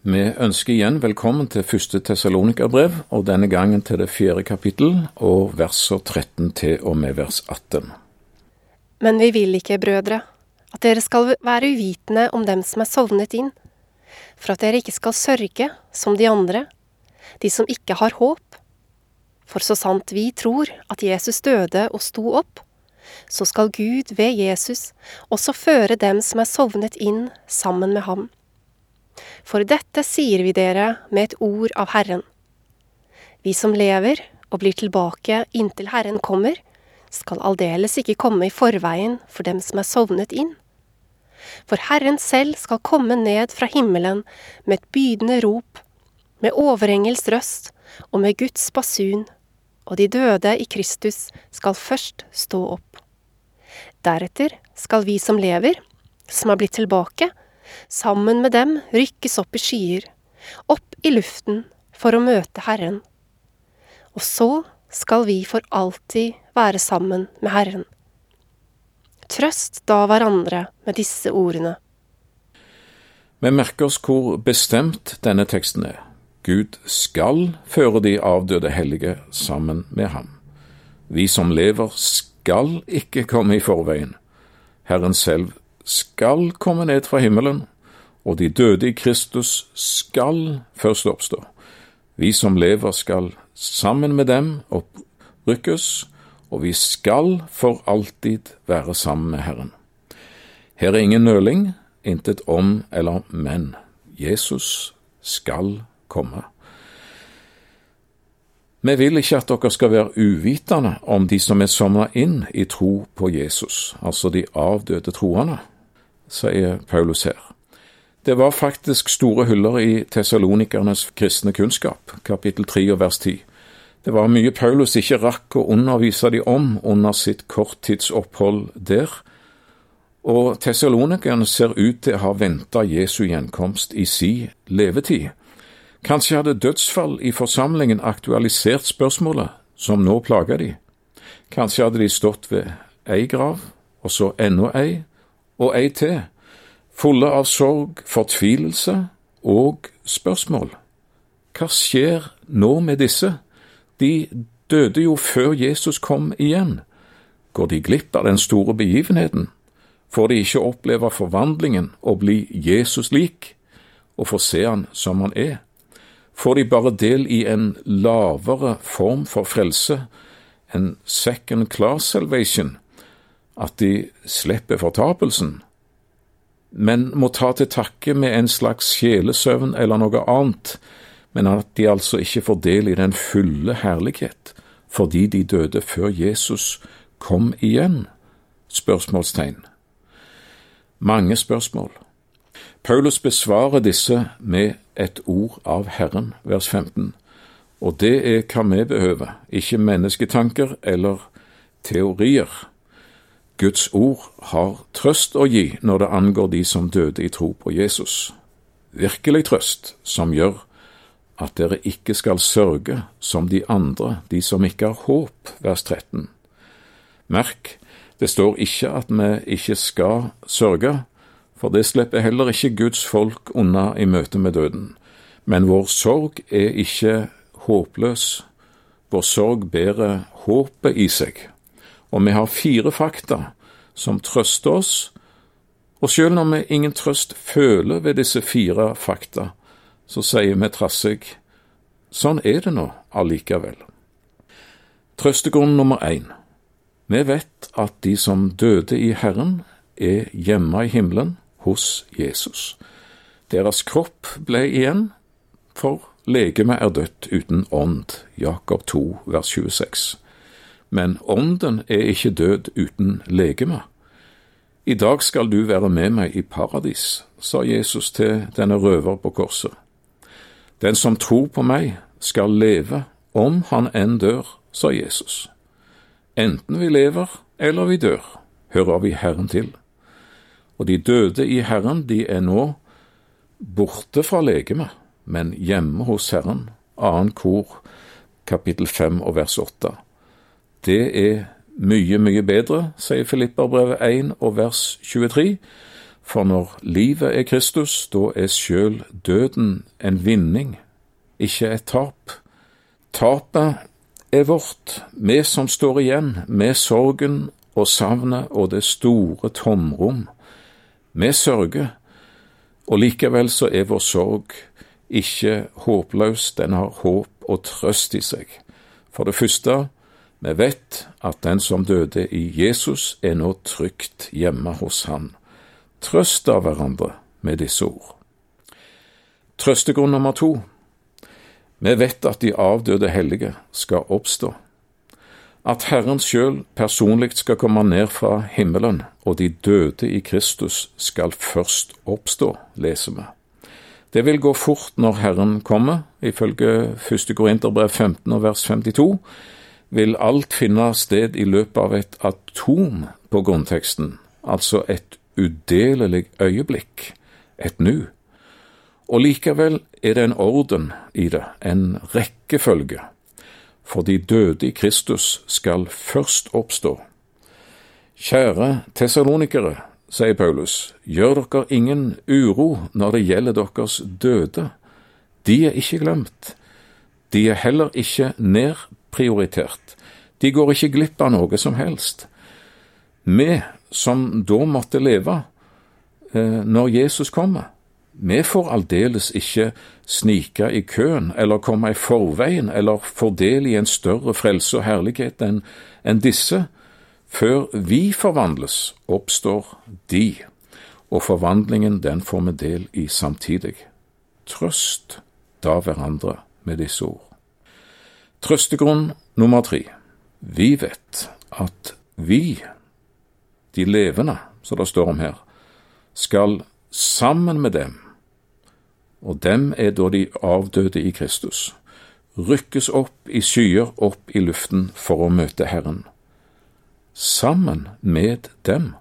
Vi ønsker igjen velkommen til første Tessalonika-brev, og denne gangen til det fjerde kapittel, og verser 13 til og med vers 18. Men vi vil ikke, brødre, at dere skal være uvitende om dem som er sovnet inn, for at dere ikke skal sørge som de andre, de som ikke har håp. For så sant vi tror at Jesus døde og sto opp, så skal Gud ved Jesus også føre dem som er sovnet inn, sammen med ham. For dette sier vi dere med et ord av Herren. Vi som lever og blir tilbake inntil Herren kommer, skal aldeles ikke komme i forveien for dem som er sovnet inn. For Herren selv skal komme ned fra himmelen med et bydende rop, med overengels røst og med Guds basun, og de døde i Kristus skal først stå opp. Deretter skal vi som lever, som har blitt tilbake, sammen med dem rykkes opp i skyer, opp i luften for å møte Herren. Og så skal vi for alltid være sammen med Herren. Trøst da hverandre med disse ordene. Vi merker oss hvor bestemt denne teksten er. Gud skal føre de avdøde hellige sammen med ham. Vi som lever skal ikke komme i forveien. Herren selv skal komme ned fra himmelen, og de døde i Kristus skal først oppstå. Vi som lever skal sammen med dem opprykkes, og vi skal for alltid være sammen med Herren. Her er ingen nøling, intet om eller men. Jesus skal komme. Vi vil ikke at dere skal være uvitende om de som er somna inn i tro på Jesus, altså de avdøde troende sier Paulus her. Det var faktisk store hyller i tessalonikernes kristne kunnskap, kapittel 3 og vers 10. Det var mye Paulus ikke rakk å undervise de om under sitt korttidsopphold der, og tessalonikerne ser ut til å ha venta Jesu gjenkomst i si levetid. Kanskje hadde dødsfall i forsamlingen aktualisert spørsmålet som nå plaga de. Kanskje hadde de stått ved ei grav, og så enda ei, og ei til, fulle av sorg, fortvilelse og spørsmål. Hva skjer nå med disse? De døde jo før Jesus kom igjen. Går de glipp av den store begivenheten? Får de ikke oppleve forvandlingen og bli Jesus lik, og få se han som han er? Får de bare del i en lavere form for frelse, en second class salvation, at de slipper fortapelsen, men må ta til takke med en slags sjelesøvn eller noe annet, men at de altså ikke får del i den fulle herlighet, fordi de døde før Jesus kom igjen? Spørsmålstegn. Mange spørsmål. Paulus besvarer disse med et ord av Herren, vers 15, og det er hva vi behøver, ikke mennesketanker eller teorier. Guds ord har trøst å gi når det angår de som døde i tro på Jesus. Virkelig trøst, som gjør at dere ikke skal sørge som de andre, de som ikke har håp, vers 13. Merk, det står ikke at vi ikke skal sørge, for det slipper heller ikke Guds folk unna i møte med døden. Men vår sorg er ikke håpløs. Vår sorg bærer håpet i seg og vi har fire fakta som trøster oss, og selv når vi ingen trøst føler ved disse fire fakta, så sier vi trassig sånn er det nå allikevel. Trøstegrunn nummer én. Vi vet at de som døde i Herren, er hjemme i himmelen hos Jesus. Deres kropp ble igjen, for legemet er dødt uten ånd. Jakob 2, vers 26 men ånden er ikke død uten legeme. I dag skal du være med meg i paradis, sa Jesus til denne røver på korset. Den som tror på meg, skal leve om han enn dør, sa Jesus. Enten vi lever eller vi dør, hører vi Herren til. Og de døde i Herren, de er nå borte fra legemet, men hjemme hos Herren. Annen kor, kapittel fem og vers åtte. Det er mye, mye bedre, sier Filipperbrevet 1 og vers 23, For når livet er Kristus, da er sjøl døden en vinning, ikke et tap. Tapet er vårt, vi som står igjen med sorgen og savnet og det store tomrom. Vi sørger, og likevel så er vår sorg ikke håpløs, den har håp og trøst i seg. For det første, vi vet at den som døde i Jesus, er nå trygt hjemme hos Han. Trøst av hverandre med disse ord. Trøstegrunn nummer to. Vi vet at de avdøde hellige skal oppstå. At Herren sjøl personlig skal komme ned fra himmelen, og de døde i Kristus skal først oppstå, leser vi. Det vil gå fort når Herren kommer, ifølge 1. Korinterbrev 15 og vers 52 vil alt finne sted i løpet av et atom på grunnteksten, altså et udelelig øyeblikk, et nu. Og likevel er det en orden i det, en rekkefølge, for de døde i Kristus skal først oppstå. Kjære tessalonikere, sier Paulus, gjør dere ingen uro når det gjelder deres døde. De er ikke glemt. De er heller ikke nedprioritert. De går ikke glipp av noe som helst. Vi som da måtte leve eh, når Jesus kommer, vi får aldeles ikke snike i køen eller komme i forveien eller fordele i en større frelse og herlighet enn en disse. Før vi forvandles, oppstår de, og forvandlingen den får vi del i samtidig. Trøst da hverandre med disse ord. Trøstegrunn nummer tre. Vi vet at vi, de levende, som det står om her, skal sammen med dem og dem er da de avdøde i Kristus, rykkes opp i skyer opp i luften for å møte Herren. Sammen med dem.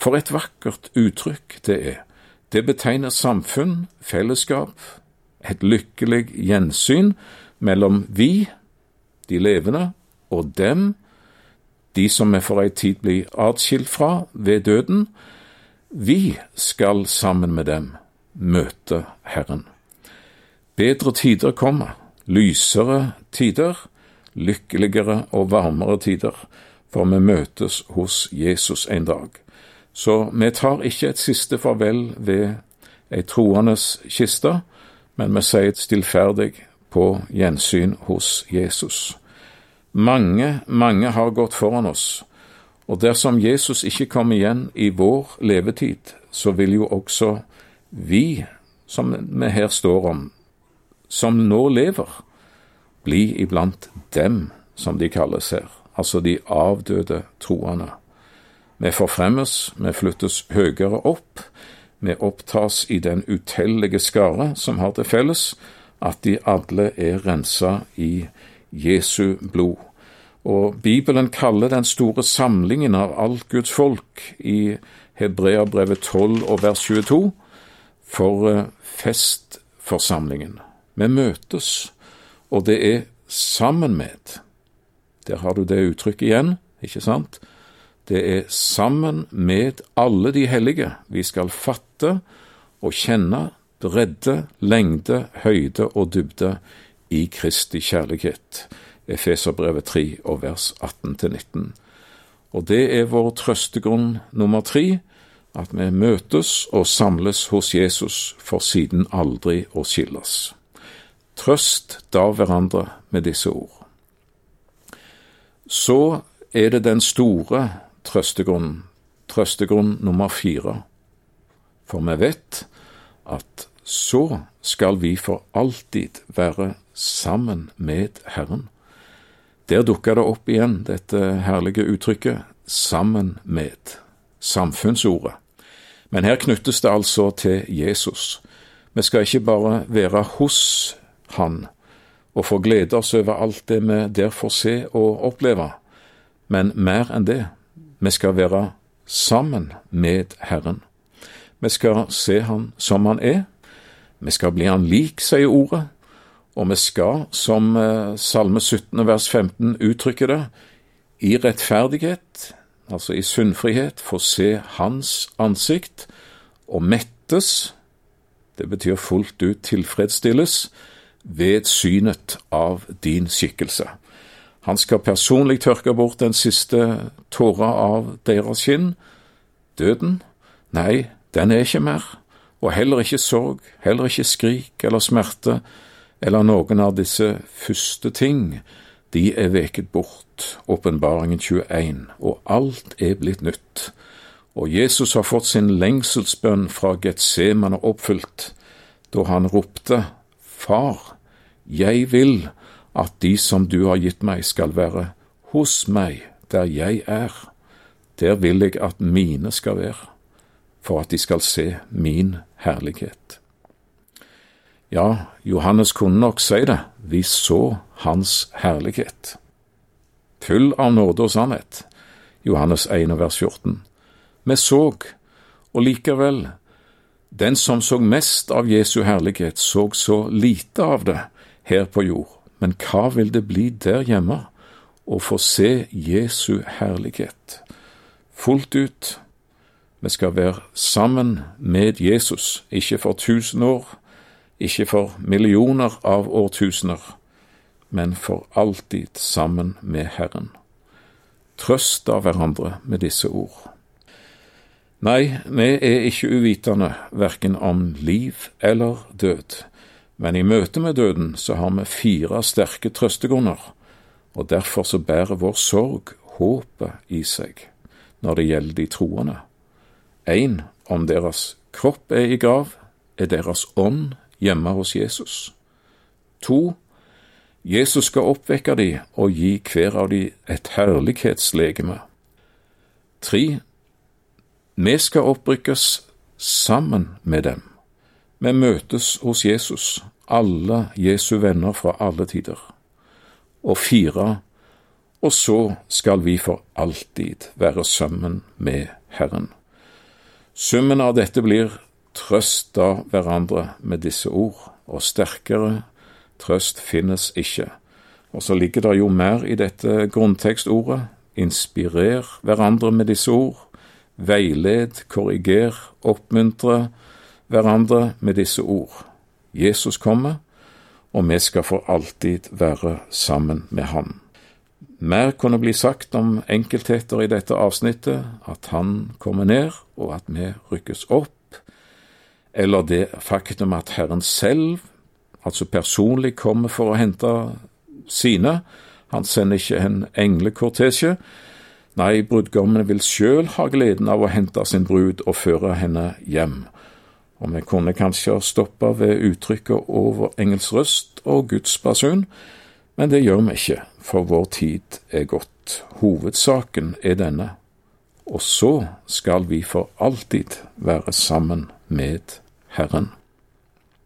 For et vakkert uttrykk det er. Det betegner samfunn, fellesskap, et lykkelig gjensyn mellom vi, de levende, og dem, de som vi for ei tid blir atskilt fra ved døden. Vi skal sammen med dem møte Herren. Bedre tider kommer, lysere tider, lykkeligere og varmere tider, for vi møtes hos Jesus en dag. Så vi tar ikke et siste farvel ved ei troendes kiste, men vi sier stillferdig på gjensyn hos Jesus. Mange, mange har gått foran oss, og dersom Jesus ikke kommer igjen i vår levetid, så vil jo også vi som vi her står om, som nå lever, bli iblant dem, som de kalles her, altså de avdøde troende. Vi forfremmes, vi flyttes høyere opp, vi opptas i den utellige skare som har til felles at de alle er rensa i Jesu blod. Og Bibelen kaller den store samlingen av alt Guds folk i Hebreabrevet 12 og vers 22 for eh, festforsamlingen. Vi møtes, og det er sammen med. Der har du det uttrykket igjen, ikke sant? Det er sammen med alle de hellige vi skal fatte og kjenne bredde, lengde, høyde og dybde i Kristi kjærlighet. Efeserbrevet 3 og vers 18-19. Og det er vår trøstegrunn nummer tre at vi møtes og samles hos Jesus for siden aldri å skilles. Trøst da hverandre med disse ord. Så er det den store trøstegrunnen, trøstegrunn nummer fire, for vi vet at så skal vi for alltid være sammen med Herren. Der dukker det opp igjen dette herlige uttrykket sammen med, samfunnsordet. Men her knyttes det altså til Jesus. Vi skal ikke bare være hos Han og få glede oss over alt det vi der får se og oppleve, men mer enn det, vi skal være sammen med Herren. Vi skal se Han som Han er, vi skal bli Han lik, sier ordet, og vi skal, som eh, Salme 17 vers 15 uttrykker det, i rettferdighet altså i sunnfrihet, få se Hans ansikt, og mettes, det betyr fullt ut tilfredsstilles, ved synet av din skikkelse. Han skal personlig tørke bort den siste tåra av deres kinn. Døden? Nei, den er ikke mer, og heller ikke sorg, heller ikke skrik eller smerte, eller noen av disse første ting, de er veket bort, åpenbaringen 21, og alt er blitt nytt. Og Jesus har fått sin lengselsbønn fra Getsemane oppfylt, da han ropte, Far, jeg vil at de som du har gitt meg, skal være hos meg der jeg er. Der vil jeg at mine skal være, for at de skal se min herlighet. Ja, Johannes kunne nok si det, vi så hans herlighet. Full av nåde og sannhet, Johannes 1 vers 14. Vi så, og likevel, den som så mest av Jesu herlighet, så så lite av det her på jord. Men hva vil det bli der hjemme? Å få se Jesu herlighet fullt ut. Vi skal være sammen med Jesus, ikke for tusen år, ikke for millioner av årtusener, men for alltid sammen med Herren. Trøst av hverandre med disse ord. Nei, vi er ikke uvitende verken om liv eller død, men i møte med døden så har vi fire sterke trøstegrunner, og derfor så bærer vår sorg håpet i seg når det gjelder de troende. Én, om deres kropp er i grav, er deres ånd hjemme hos Jesus. To, Jesus skal oppvekke de og gi hver av de et herlighetslegeme. Tre, vi skal opprykkes sammen med dem. Vi møtes hos Jesus, alle Jesu venner fra alle tider. Og fire, og så skal vi for alltid være sammen med Herren. Summen av dette blir trøst da hverandre med disse ord, og sterkere trøst finnes ikke. Og så ligger det jo mer i dette grunntekstordet, inspirer hverandre med disse ord, veiled, korriger, oppmuntre hverandre med disse ord. Jesus kommer, og vi skal for alltid være sammen med Han. Mer kunne bli sagt om enkeltheter i dette avsnittet, at Han kommer ned, og at vi rykkes opp, eller det faktum at Herren selv, altså personlig, kommer for å hente sine. Han sender ikke en englekortesje. Nei, brudgommen vil sjøl ha gleden av å hente sin brud og føre henne hjem. Og vi kunne kanskje stoppe ved uttrykket over engelsk røst og Guds basun, men det gjør vi ikke, for vår tid er gått. Hovedsaken er denne, og så skal vi for alltid være sammen med Herren.